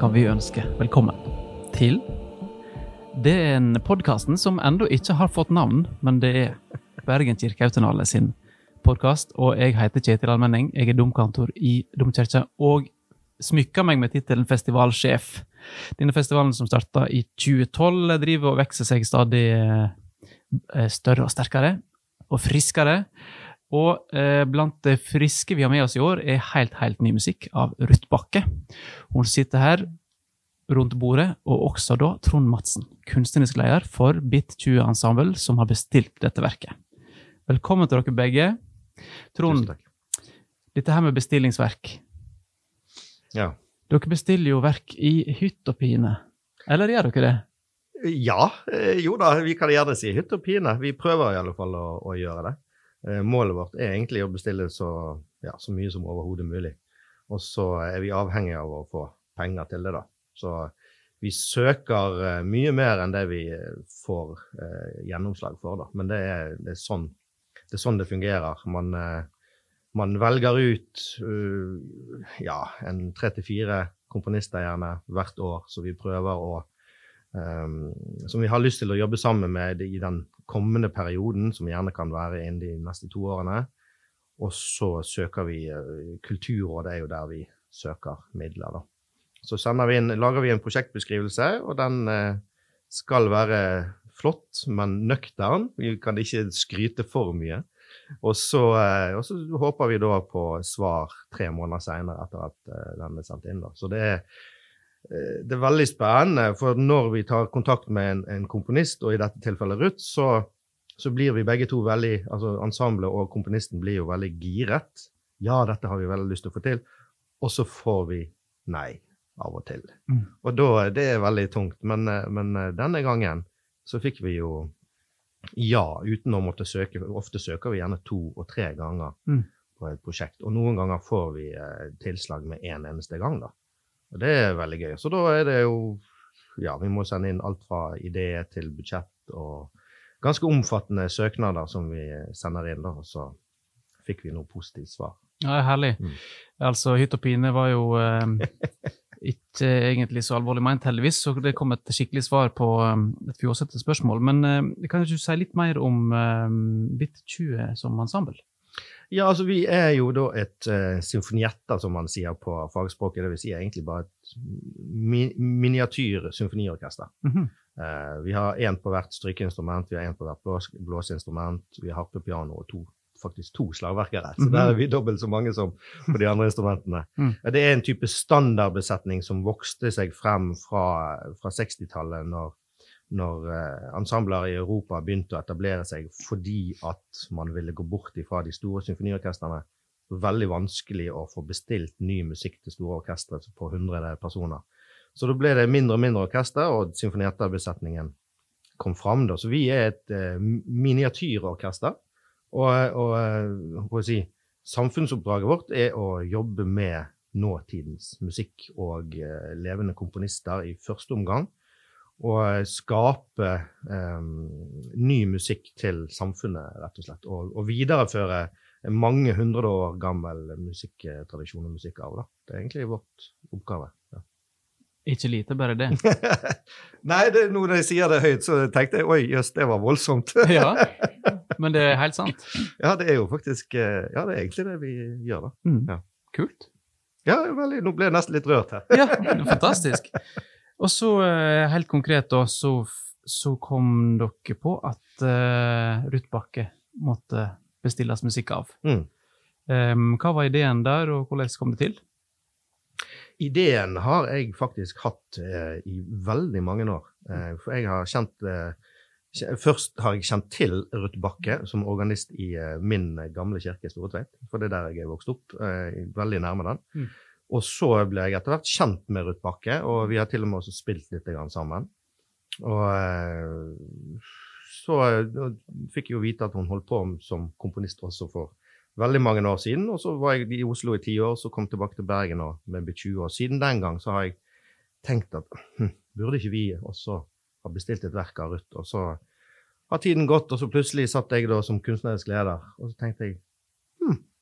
kan vi ønske velkommen til Det er en podkasten som ennå ikke har fått navn, men det er Bergen kirkeautonale sin podkast. Og jeg heter Kjetil Almenning. Jeg er domkantor i domkirka og smykker meg med tittelen festivalsjef. Denne festivalen som starta i 2012, driver og vokser seg stadig eh, større og sterkere og friskere. Og eh, blant det friske vi har med oss i år, er helt, helt ny musikk av Ruth Bakke. Hun sitter her rundt bordet, og også da Trond Madsen, kunstnerisk leder for Bit20 Ensemble, som har bestilt dette verket. Velkommen til dere begge. Trond, dette her med bestillingsverk Ja. Dere bestiller jo verk i hytt og pine. Eller gjør dere det? Ja, eh, jo da, vi kan gjerne si hytt og pine. Vi prøver i alle fall å, å gjøre det. Eh, målet vårt er egentlig å bestille så, ja, så mye som overhodet mulig. Og så er vi avhengig av å få penger til det, da. Så vi søker eh, mye mer enn det vi får eh, gjennomslag for, da. Men det er, det er, sånn, det, er sånn det fungerer. Man, eh, man velger ut uh, ja, en tre til fire komponister gjerne hvert år, så vi prøver å som vi har lyst til å jobbe sammen med i den kommende perioden, som gjerne kan være innen de neste to årene. Og så søker vi uh, Kulturrådet er jo der vi søker midler, da. Så vi inn, lager vi en prosjektbeskrivelse, og den uh, skal være flott, men nøktern. Vi kan ikke skryte for mye. Og så, uh, og så håper vi da på svar tre måneder seinere etter at den er sendt inn. da. Så det er Eh, det er veldig spennende, for når vi tar kontakt med en, en komponist, og i dette tilfellet Ruth, så, så, blir vi begge to veldig altså Ensemblet og komponisten blir jo veldig giret. Ja, dette har vi veldig lyst til å få til. Og så får vi nei av og til. Mm. Og da, det er veldig tungt. Men, eh, men, eh, denne gangen så fikk vi jo ja uten å måtte søke. Ofte søker vi gjerne to og tre ganger mm. på et prosjekt. Og noen ganger får vi eh, tilslag med én en eneste gang, da. Og det er veldig gøy. Så da er det jo Ja, vi må sende inn alt fra idé til budsjett og ganske omfattende søknader som vi sender inn, da. Og så fikk vi noe positivt svar. Ja, herlig. Mm. Altså, hytt og pine var jo eh, ikke egentlig så alvorlig ment, heldigvis, så det kom et skikkelig svar på um, et fjåsete spørsmål. Men eh, kan du si litt mer om eh, Bit 20 som ensemble? Ja, altså vi er jo da et uh, symfonietter, som man sier på fagspråket. Det vil si egentlig bare et mi miniatyr symfoniorkester. Mm -hmm. uh, vi har én på hvert strykeinstrument, vi har én på hvert blås blåseinstrument, vi har harpepiano og to, faktisk to slagverkere. Så mm -hmm. der er vi dobbelt så mange som på de andre instrumentene. Mm. Det er en type standardbesetning som vokste seg frem fra, fra 60-tallet, når når eh, ensembler i Europa begynte å etablere seg fordi at man ville gå bort ifra de store symfoniorkestrene. Veldig vanskelig å få bestilt ny musikk til store orkestre på 100 personer. Så da ble det mindre og mindre orkester, og symfonietterbesetningen kom fram. Da. Så vi er et eh, miniatyrorkester. Og, og eh, si, samfunnsoppdraget vårt er å jobbe med nåtidens musikk og eh, levende komponister i første omgang og skape um, ny musikk til samfunnet, rett og slett. Og, og videreføre mange hundre år gammel musikktradisjon og musikkarv. Det er egentlig vårt oppgave. Ja. Ikke lite, bare det. Nei, det, når jeg sier det høyt, så tenkte jeg oi, jøss, det var voldsomt. ja, men det er helt sant. Ja, det er jo faktisk eh, Ja, det er egentlig det vi gjør, da. Mm. Ja. Kult. Ja, veldig, nå ble jeg nesten litt rørt her. ja, fantastisk. Og så, eh, helt konkret, da, så, så kom dere på at uh, Ruth Bakke måtte bestilles musikk av. Mm. Um, hva var ideen der, og hvordan kom det til? Ideen har jeg faktisk hatt uh, i veldig mange år. Uh, for jeg har kjent Først har jeg kjent til Ruth Bakke som organist i min gamle kirke i Storetveit. For det er der jeg er vokst opp, veldig nærme den. Mm. Og så ble jeg etter hvert kjent med Ruth Bakke, og vi har til og med også spilt litt sammen. Og eh, så fikk jeg jo vite at hun holdt på som komponist også for veldig mange år siden. Og så var jeg i Oslo i ti år, så kom jeg tilbake til Bergen og med 20 år. Siden den gang så har jeg tenkt at hm, burde ikke vi også ha bestilt et verk av Ruth? Og så har tiden gått, og så plutselig satt jeg da som kunstnerisk leder, og så tenkte jeg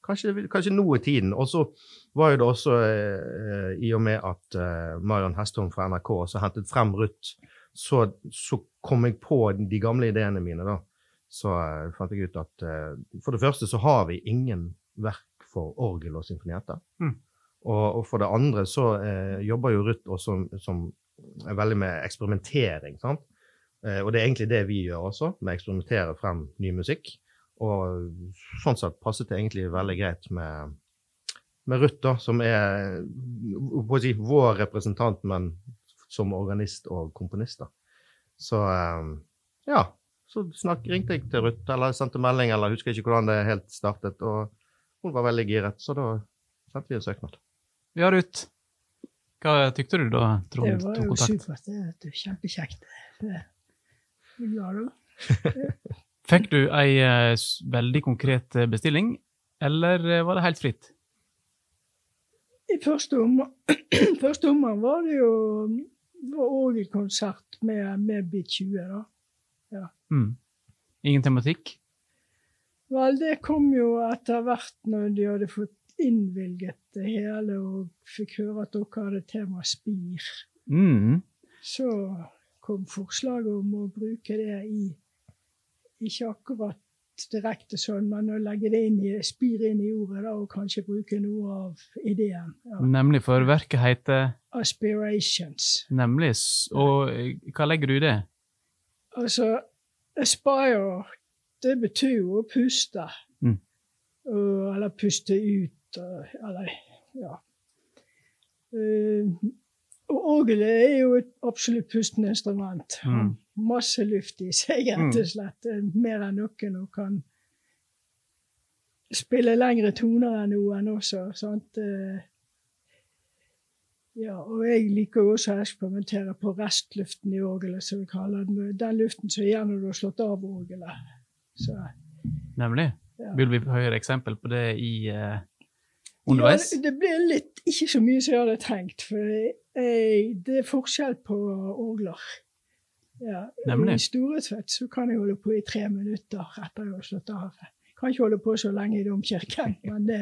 kanskje, kanskje nå i tiden. Og så var jo det også, eh, i og med at eh, Marion Hestholm fra NRK også hentet frem Ruth, så, så, kom jeg på de gamle ideene mine, da. Så eh, fant jeg ut at eh, for det første så har vi ingen verk for orgel og symfonietter. Mm. Og, og, for det andre så eh, jobber jo Ruth også som er veldig med eksperimentering. sant? Eh, og det er egentlig det vi gjør også, med å eksperimentere frem ny musikk. Og sånn sett passet det egentlig veldig greit med, med Ruth, da, som er si, vår representant, men som organist og komponist. da. Så eh, ja. Så snakk, ringte jeg til Ruth, eller sendte melding, eller husker ikke hvordan det helt startet. Og hun var veldig giret, så da sendte vi en søknad. Ja, Ruth. Hva tykte du da Trond Det var tok jo kontakt? supert. Det er jo kjempekjekt. Det er glad. Fikk du ei eh, veldig konkret eh, bestilling, eller eh, var det helt fritt? I første omgang, første omgang var det jo òg en konsert med, med Bit 20. da. Mm. Ingen tematikk? Vel, det kom jo etter hvert når de hadde fått innvilget det hele og fikk høre at dere hadde tema spir. Mm. Så kom forslaget om å bruke det i Ikke akkurat direkte sånn, men å legge det inn i, spire inn i ordet da, og kanskje bruke noe av ideen. Ja. Nemlig, for verket heter Aspirations. nemlig. Og eh, hva legger du i det? Altså, aspire, det betyr jo å puste. Mm. Og, eller puste ut, eller ja. Uh, og orgelet er jo et absolutt pustende instrument. Mm. Masse luft i seg, rett og slett. Eh, Mer enn noen, og kan spille lengre toner enn noen også. sant? Eh, Ja, og jeg liker jo også å eksperimentere på restluften i orgelet, som vi kaller den. Den luften som er igjen når du har slått av orgelet. Så, Nemlig. ja. Vil vi høre eksempel på det i uh, underveis? Ja, det, det ble litt, ikke så mye som jeg hadde tenkt, for jeg, det er forskjell på orgler. Ja, Nemlig. I Storetvedt så kan jeg holde på i tre minutter etter jeg har slått av. Jeg kan ikke holde på så lenge i domkirken, men det,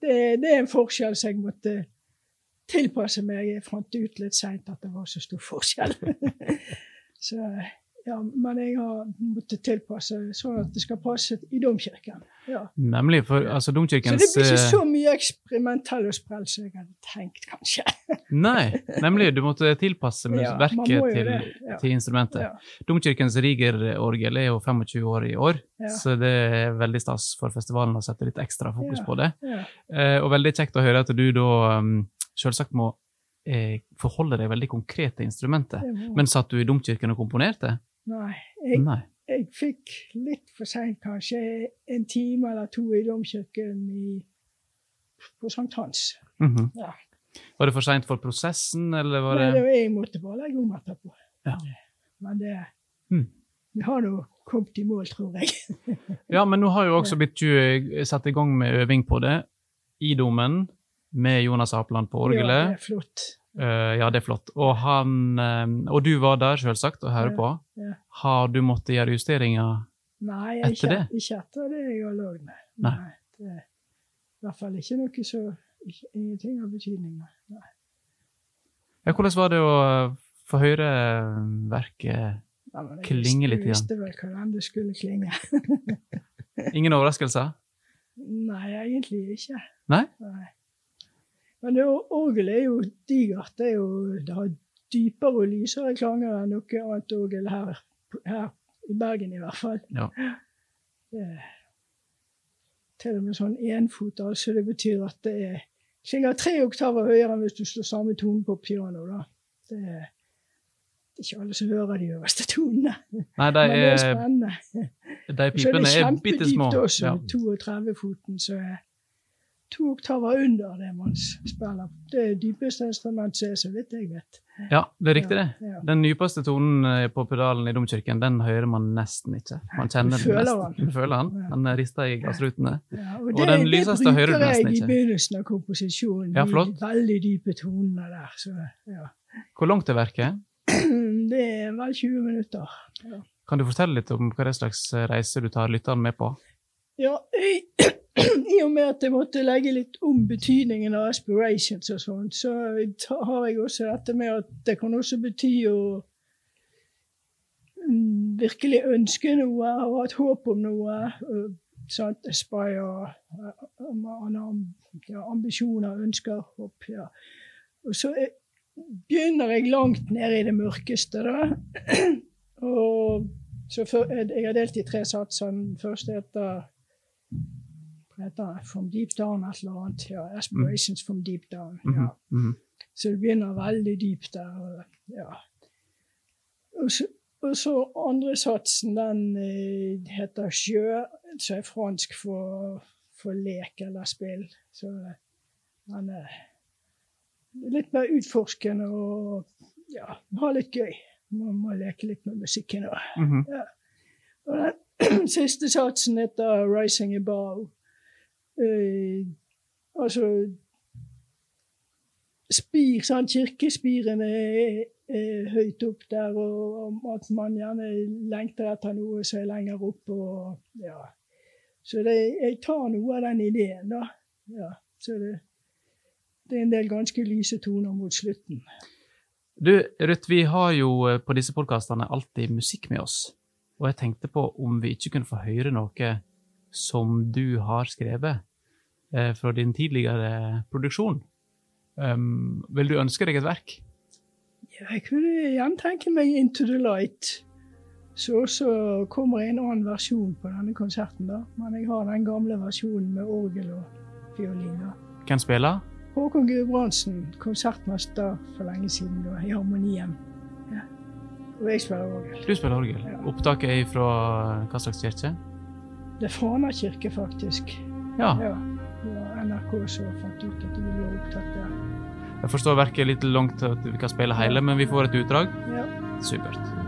det, det er en forskjell som jeg måtte tilpasse meg. Jeg fant ut litt seint at det var så stor forskjell. så, ja, men jeg har måttet tilpasse sånn at det skal passe i domkirken. Ja. Nemlig, for altså Så det blir ikke eh, så mye eksperimentell og sprell som jeg hadde tenkt, kanskje. Nei, nemlig. Du måtte tilpasse Ja, verket til, ja. til instrumentet. Domkirkens Riger-orgel er jo 25 år i år, så det er veldig stas for festivalen å sette litt ekstra fokus på det. Eh, og veldig kjekt å høre at du da um, selvsagt må eh, forholde deg veldig konkret til instrumentet. Men satt du i domkirken og komponerte? Nei, jeg, Nei. jeg fikk litt for seint, kanskje en time eller to i domkirken i, på Sankt Hans. Mhm. Ja. Var det for seint for prosessen, eller var Nei, det det var jeg måtte bare legge om etterpå. Ja. Men det Mm. Vi har nå kommet i mål, tror jeg. Ja, men nå har jo også blitt ju- satt i gang med øving på det i domen, med Jonas Apeland på Ja, det er flott. Eh, ja, det er flott. Og, han, uh, og du var der, selvsagt, og hører Ja, på. ja. Har du måttet gjøre justeringer? Nei, Etter ikke, det? ikke etter det jeg har lagd nei. Nei. det i hvert fall ikke noe så ikke, Ingenting av betydning. Nei. Ja, hvordan var det å eh, få høre verket? Nei, Klinge litt litt Jeg visste vel hvordan det skulle klinge. Ingen overraskelser? Nei, egentlig ikke. Nei? Nei? Men orgelet er jo digert. Det, jo, det har dypere og lysere klanger enn noe annet orgel her, her i Bergen, i hvert fall. Ja. Er til og med sånn enfot, altså. Det betyr at det er klinger tre oktaver høyere enn hvis du slår samme tone på piano. da. Det er, ikke alle som hører de øverste tonene. Nei, de, Men det er er, spennende. de pipene er pipene det er det kjempedypt også. Ja. 32-foten, så er to oktaver under det man spiller. Det er dypeste instrument som er, så vidt jeg vet. ja, det er riktig, det. Ja, ja. Den dypeste tonen eh, på pedalen i domkirken, den hører man nesten ikke. Man kjenner Du føler den nesten. Du føler den. Den rister i glassrutene. Ja, Og det, den lyseste hører du nesten ikke. Det bruker jeg i begynnelsen av komposisjonen. Ja, flott. De veldig dype tonene der. Så, ja. Hvor langt er verket? Det er vel 20 minutter. Kan du fortelle litt om hva slags reise du tar lytteren med på? Ja, i, i og med at jeg måtte legge litt om betydningen av aspirations og sånn, så har jeg også dette med at det kan også bety å mm, virkelig ønske noe og ha et håp om noe. Sant? Aspire, ja, ambisjoner, ønsker, håp. Ja. Og så begynner jeg langt nede i det mørkeste, da. Og så for, jeg har delt i tre satser. Den første heter heter From Deep Down et eller annet. Ja, Aspirations mm. from Deep Down. Ja. Mm -hmm. Så det begynner veldig dypt der. Ja. Og så, og så andre satsen, den eh, heter Sjø, som er fransk for, for lek eller spill. Så den er litt mer utforskende og ja, ha litt gøy. Man må leke litt med musikken òg. Mm -hmm. ja. Og den siste satsen heter 'Rising Above'. Uh, altså Spir, sånn, Kirkespirene er, er, høyt opp der, og, og, at man gjerne lengter etter noe som er lenger opp. Og, ja. Så det, jeg tar noe av den ideen, da. Ja, så det, det er en del ganske lyse toner mot slutten. Du, Ruth, vi har jo eh, på disse podkastene alltid musikk med oss. Og jeg tenkte på om vi ikke kunne få høre noe som du har skrevet eh, fra din tidligere produksjon. Um, vil du ønske deg et verk? Ja, jeg kunne gjerne tenke meg 'Into the Light'. Så også kommer en annen versjon på denne konserten, da. Men jeg har den gamle versjonen med orgel og fiolin. Hvem spiller? Håkon Gudbrandsen, konsertmester for lenge siden da, i Harmonien. Ja. Og jeg spiller orgel. Du spiller orgel. Ja. Opptaket er fra hva slags kirke? Det er Fana kirke, faktisk. Ja. ja. NRK så fant ut at de ville gjøre opptak der. Jeg forstår verket litt langt til at vi kan spille hele, men vi får et utdrag. Ja. Supert.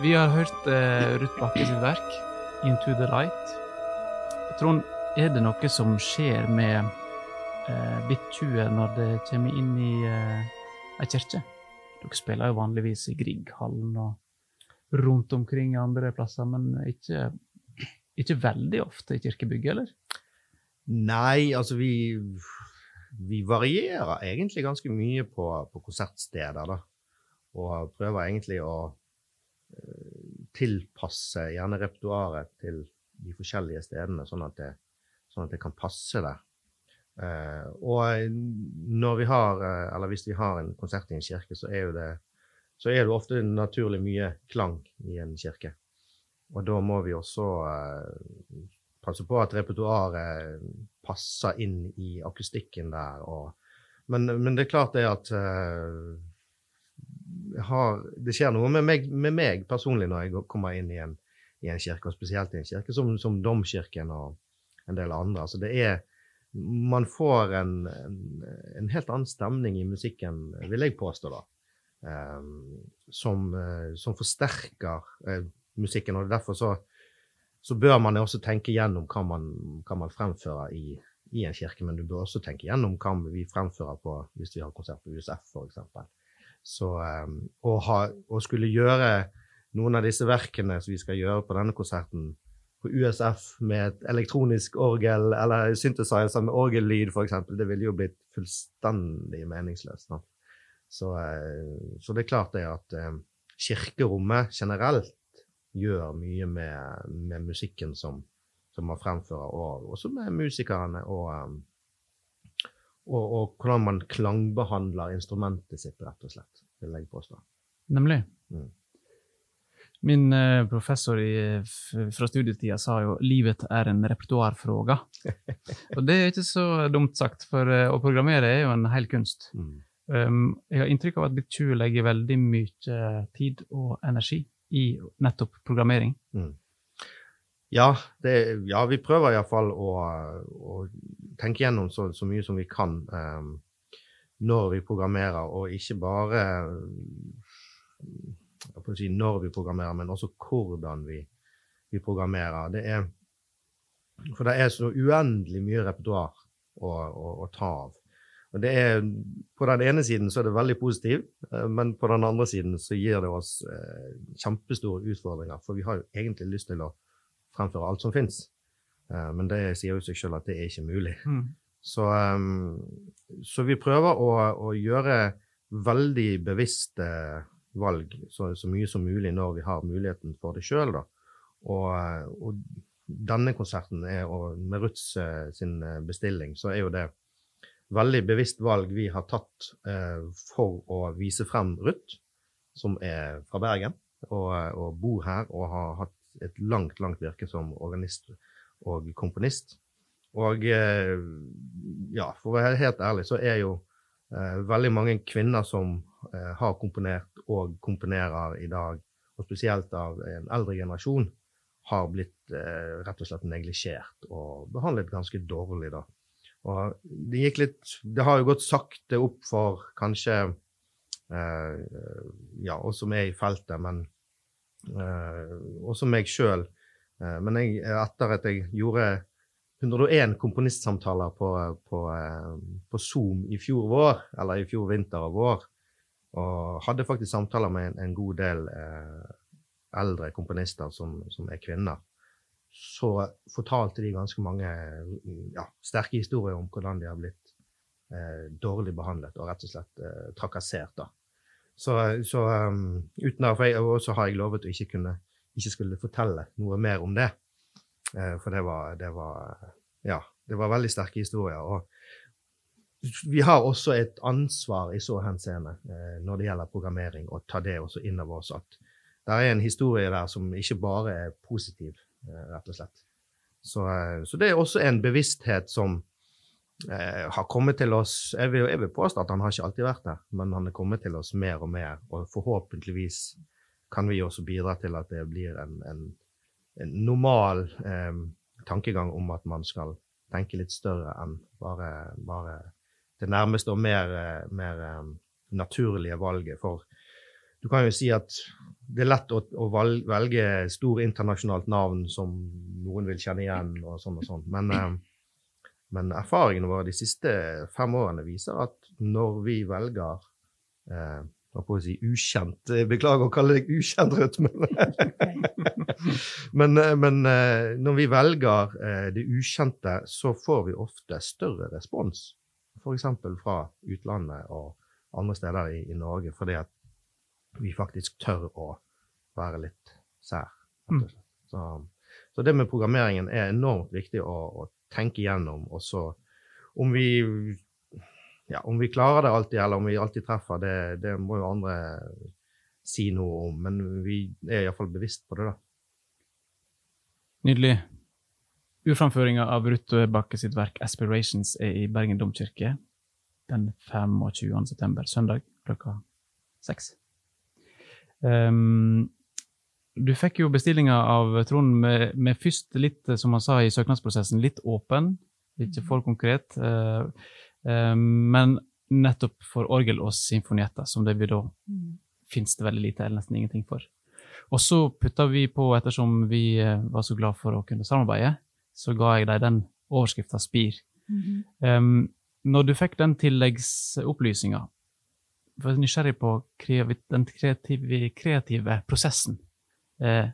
Vi har hørt eh, Ruth Bakke sitt verk, 'Into the Light'. Trond, er det noe som skjer med eh, Bit 20 når det kommer inn i eh, ei kirke? Dere spiller jo vanligvis i Grieghallen og rundt omkring andre plasser, men ikke, ikke veldig ofte i kirkebygget, eller? Nei, altså vi, vi varierer egentlig ganske mye på, på konsertsteder, da. Og prøver egentlig å eh, tilpasse gjerne repertoaret til de forskjellige stedene, sånn at det, sånn at det kan passe der. Uh, og når vi har, eh, eller hvis vi har en konsert i en kirke, så er, jo det, så er det ofte naturlig mye klang i en kirke. Og da må vi også uh, passe på at repertoaret passer inn i akustikken der. Og, men, men, det er klart det at uh, har, Det skjer noe med meg, med meg, personlig når jeg kommer inn i en, i en kirke, og spesielt i en kirke som, som Domkirken og en del andre. Altså det er Man får en, en, en, helt annen stemning i musikken, vil jeg påstå, da. Um, som, uh, som, forsterker uh, musikken. Og derfor så, så, bør man også tenke gjennom hva man, hva man fremfører i, i, en kirke. Men du bør også tenke gjennom hva vi fremfører på, hvis vi har konsert på USF, f.eks. Så um, å, ha, å skulle gjøre noen av disse verkene som vi skal gjøre på denne konserten, på USF med et elektronisk orgel eller synthesizer med orgellyd, f.eks., det ville jo blitt fullstendig meningsløst. Så, uh, så, det er klart det at um, kirkerommet generelt gjør mye med, med musikken som, som, man fremfører, og også med musikerne. og um, og, og, hvordan man klangbehandler instrumentet sitt, rett og slett, vil jeg påstå. Nemlig. Mm. Min uh, professor i, fra studietida sa jo 'livet er en repertoarfråga'. og det er ikke så dumt sagt, for uh, å programmere er jo en hel kunst. Mm. Um, jeg har inntrykk av at Bitu legger veldig mye tid og energi i nettopp programmering. Mm. Ja, det, ja, vi prøver iallfall å, å tenke gjennom så, så, mye som vi kan um, når vi programmerer, og ikke bare si, når vi programmerer, men også hvordan vi, vi programmerer. Det er, for det er så uendelig mye repertoar å, å, å, ta av. Og det er, På den ene siden så er det veldig positivt, eh, men på den andre siden så gir det oss eh, kjempestore utfordringer. For vi har jo egentlig lyst til å fremføre alt som fins. Uh, men det sier jo seg sjøl at det er ikke mulig. Mm. Så, um, så, vi prøver å, å gjøre veldig bevisste valg så, så, mye som mulig når vi har muligheten for det sjøl. Og, og, denne konserten er, og med Ruths sin eh, bestilling, så er jo det veldig bevisst valg vi har tatt uh, for å vise frem Ruth, som er fra Bergen og, og bor her og har hatt et langt, langt virke som organist og komponist. Og eh, ja, for å være helt ærlig, så er jo eh, veldig mange kvinner som eh, har komponert og komponerer i dag, og spesielt av en eldre generasjon, har blitt eh, rett og slett neglisjert og behandlet ganske dårlig, da. Og det gikk litt Det har jo gått sakte opp for kanskje eh, ja, oss som er i feltet, men Eh, også meg sjøl. Eh, men jeg, etter at jeg gjorde 101 komponistsamtaler på, på, eh, på, Zoom i fjor vår, eller i fjor vinter og vår, og hadde faktisk samtaler med en, en god del eh, eldre komponister som, som, er kvinner, så fortalte de ganske mange ja, sterke historier om hvordan de har blitt eh, dårlig behandlet og rett og slett eh, trakassert. da. Så, så um, uten jeg, Og så har jeg lovet å ikke kunne ikke skulle fortelle noe mer om det. Uh, for det var, det var, Ja, det var veldig sterke historier. Og vi har også et ansvar i så henseende uh, når det gjelder programmering, å ta det også inn over oss. At det er en historie der som ikke bare er positiv, uh, rett og slett. Så, så det er også en bevissthet som har kommet til oss jeg vil, jeg vil, påstå at han har ikke alltid vært der, men han er kommet til oss mer og mer. Og forhåpentligvis kan vi også bidra til at det blir en, en, en normal eh, tankegang om at man skal tenke litt større enn bare, bare det nærmeste og mer, mer um, naturlige valget. For du kan jo si at det er lett å, å valge stor internasjonalt navn som noen vil kjenne igjen, og sånn og sånn. Men, eh, men erfaringene våre de siste fem årene viser at når vi velger eh, på å si ukjent eh, Beklager å kalle deg ukjent, rytme, men, men, eh, eh, når vi velger eh, det ukjente, så får vi ofte større respons. F.eks. fra utlandet og andre steder i, i Norge, fordi at vi faktisk tør å være litt sær. slett. Så, så det med programmeringen er enormt viktig å, å tenke igjennom. Og så om vi ja, om vi klarer det alltid, eller om vi alltid treffer, det, det må jo andre si noe om. Men vi er iallfall bevisst på det, da. Nydelig. Urframføringa av Ruth Bakke sitt verk 'Aspirations' er i Bergen domkirke den 25. september, søndag klokka seks. Um, du fikk jo bestillinga av Trond med, med først litt, som han sa i søknadsprosessen, litt åpen, ikke for konkret. eh, eh, men nettopp for orgel og symfonietter, som det vi da Mm. finnes det veldig lite eller nesten ingenting for. Og så putta vi på, ettersom vi eh, var så glad for å kunne samarbeide, så ga jeg dem den overskrifta Spir. Mhm. Um, når du fikk den tilleggsopplysninga, var jeg nysgjerrig på den kreative, kreative prosessen. Eh,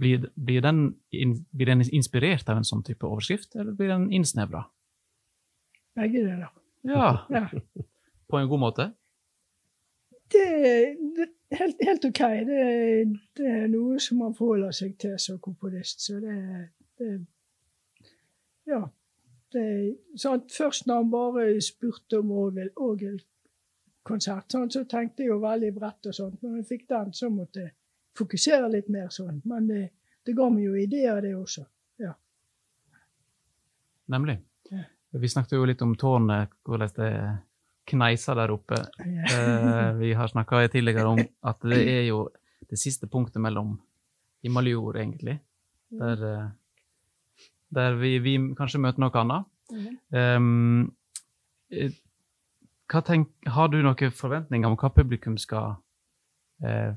blir, blir, den in, blir den inspirert av en sånn type overskrift, eller blir den innsnevra? Begge deler. Ja, Ja. på en god måte? Det, er helt, helt OK. Det, det er noe som man forholder seg til som komponist. Så det, det Ja. Det, sant? Først når han bare spurte om orgel, orgelkonsert, sånn, så tenkte jeg jo veldig bredt og sånt. Når jeg fikk den, så måtte jeg fokusere litt mer sånn. Men det, det ga meg jo ideer, det også. Nemlig. Ja. Vi snakket jo litt om tårnet, hvordan det kneiser der oppe. Eh, vi har snakka tidligere om at det er jo det siste punktet mellom himmel og jord, egentlig. Der, eh, der vi, vi kanskje møter noe annet. Mhm. Um, hva tenk, har du noen forventninger om hva publikum skal eh,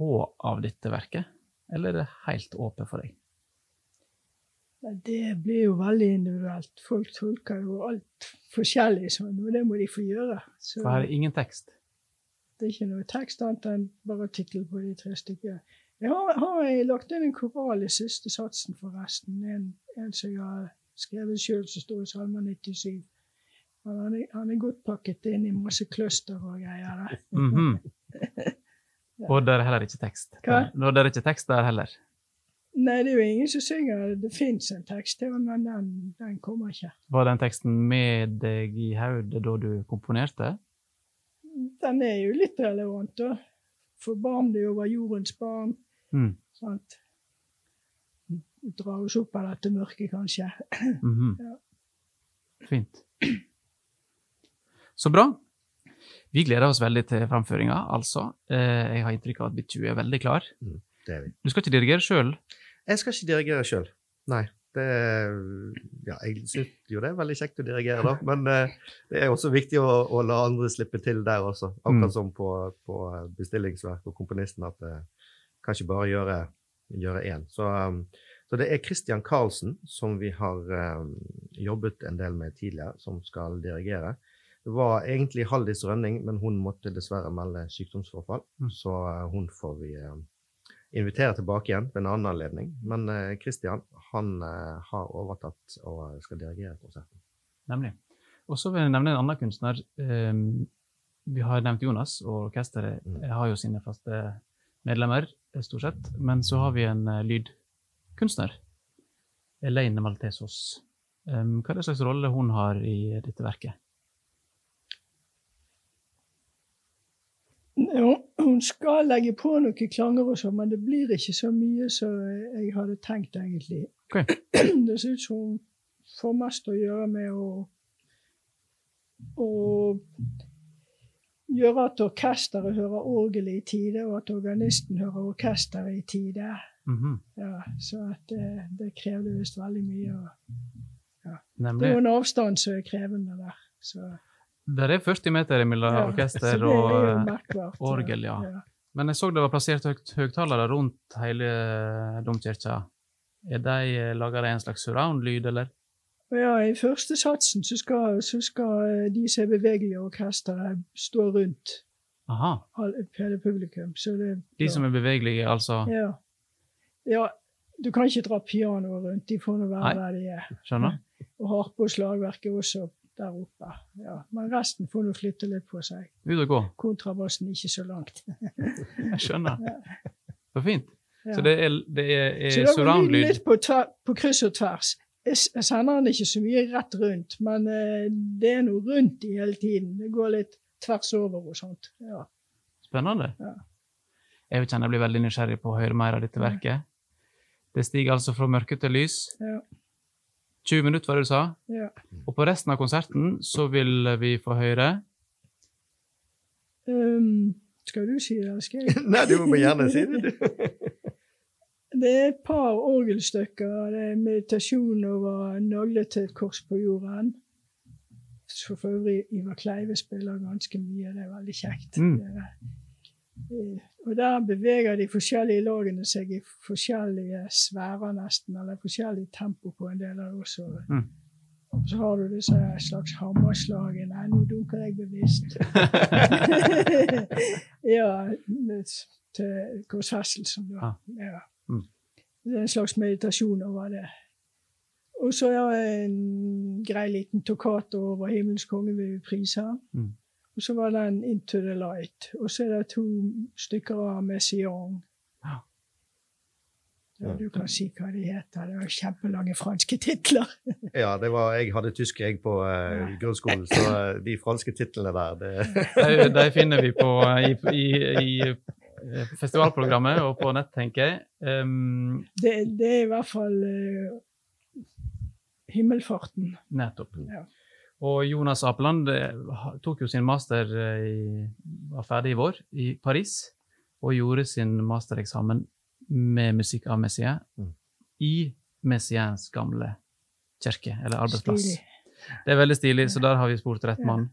få av dette verket, eller er det helt åpent for deg? Det blir jo veldig individuelt. Folk tolker jo alt forskjellig, sånn, og det må de få gjøre. Så For her er ingen tekst. det er ikke noe tekst annet enn bare tittel på de tre stykkene. Jeg har, har jeg lagt inn en koral i siste satsen, forresten. En, en som jeg har skrevet sjøl, som står i Salme 97. Han er, han er godt pakket inn i masse cluster og greier. Mm Mhm. Og der er heller ikke tekst. Hva? Og det er ikke tekst der heller. Nei, det er jo ingen som synger. Det fins en tekst, men den, den kommer ikke. Var den teksten med deg i hodet da du komponerte? Den er jo litt relevant, da. Forbarm jo over jordens barn. Mm. Sant? Dra oss opp av dette mørket, kanskje. Mhm. Ja. Fint. Så bra. Vi gleder oss veldig til framføringa, altså. Eh, jeg har inntrykk av at Bitu er veldig klar. Det er vi. Du skal ikke dirigere sjøl? Jeg skal ikke dirigere sjøl. Nei. Det, ja, jeg syns jo det er veldig kjekt å dirigere, da, men eh, det er også viktig å, å la andre slippe til der også. Akkurat Mm. som på, på bestillingsverk og komponisten, at det kan ikke bare gjøre, gjøre én. Så, um, så det er Christian Karlsen, som vi har um, jobbet en del med tidligere, som skal dirigere. Det var egentlig Haldis Rønning, men hun måtte dessverre melde sykdomsforfall, Mm. så uh, hun får vi um, invitere tilbake igjen ved en annen anledning. Men Kristian han eh, har overtatt og skal dirigere konserten. Nemlig. Og så vil jeg nevne en annen kunstner. Eh, vi har nevnt Jonas, og orkesteret Mm. har jo sine faste medlemmer, eh, stort sett. Men så har vi en eh, lydkunstner. Elaine Maltesos. Eh, hva er det slags rolle hun har i dette verket? Ja, skal legge på noen klanger og sånn, men det blir ikke så mye som jeg hadde tenkt, egentlig. Okay. Det ser ut som hun får mest å gjøre med å, å gjøre at orkesteret hører orgelet i tide, og at organisten hører orkesteret i tide. Mhm. Ja, så at det, det krevde visst veldig mye. og Det er jo en avstand som er krevende der. Så, Der er 40 meter mellom ja, orkester er og eh, orgel, ja. Men jeg så det var plassert høgt- høgtalere rundt hele domkirka. Er de eh, laga en slags surround-lyd, eller? Ja, I første satsen så skal, så skal eh, de som er bevegelige i orkesteret, stå rundt Aha. hele publikum. Så det, De som er bevegelige, altså. ja. ja, du kan ikke dra pianoet rundt. De får nå være Nei. der de er. Skjønner? Og harpe og slagverket også der oppe. Ja. Men resten får nå flytte litt på seg. Ut og gå. Kontrabassen ikke så langt. Jeg skjønner. Så fint. Ja. Så det er, det er, Så er da går lyden litt på, tver, på kryss og tvers. Jeg sender den ikke så mye rett rundt, men uh, det er noe rundt i hele tiden. Det går litt tvers over og sånt. Ja. Spennende. Ja. Jeg kjenner jeg blir veldig nysgjerrig på å høre mer av dette verket. Det stiger altså fra mørke til lys. Ja. 20 minutter, var det du sa. Ja. Og på resten av konserten så vil vi få høre Um, skal du si det, jeg? Nei, du må gjerne si det, du. Det er et par orgelstykker. Det er meditasjon over naglet til et kors på jorden. Så for øvrig Ivar Kleive spiller ganske mye. Det er veldig kjekt. Mm. Det er- Og der beveger de forskjellige lagene seg i forskjellige sfærer, nesten, eller forskjellig tempo på en del av det også. Mm. Så har du disse slags hammerslagene. Nei, nå dunker jeg bevisst. ja, til korsfestelsen, da. Ah. Ja. Mm. Det er en slags meditasjon over det. Og så er det en grei liten tokkato over 'Himmelens konge vi priser. Mm. Og så var det en 'Into the Light'. Og så er det to stykker av Messiaen. Ja. Ja, du kan si hva de heter. Det var kjempelange franske titler. Ja, det var, jeg hadde tysk jeg på uh, grunnskolen, så uh, de franske titlene der, det De, de finner vi på, i, i, i eh, festivalprogrammet og på nett, tenker jeg. Um, Det, det er i hvert fall uh, himmelfarten. nettopp. Ja. Og Jonas Apeland eh, tok jo sin master eh, i, var ferdig i vår i Paris, og gjorde sin mastereksamen med musikk av Messiaen Mm. i Messiaens gamle kirke, eller arbeidsplass. Stilig. Det er veldig stilig, så der har vi spurt rett Ja. mann.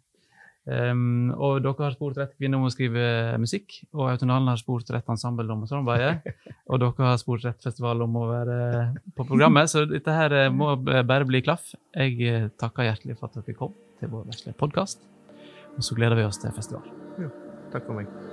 Um, og dere har spurt rett kvinne om å skrive musikk, og Autonalen har spurt rett ensemble om å samarbeide, og dere har spurt rett festival om å være på programmet, så dette her eh, må bare bli klaff. Jeg eh, takker hjertelig for at dere kom til vår vesle podkast, og så gleder vi oss til festival. Takk for meg.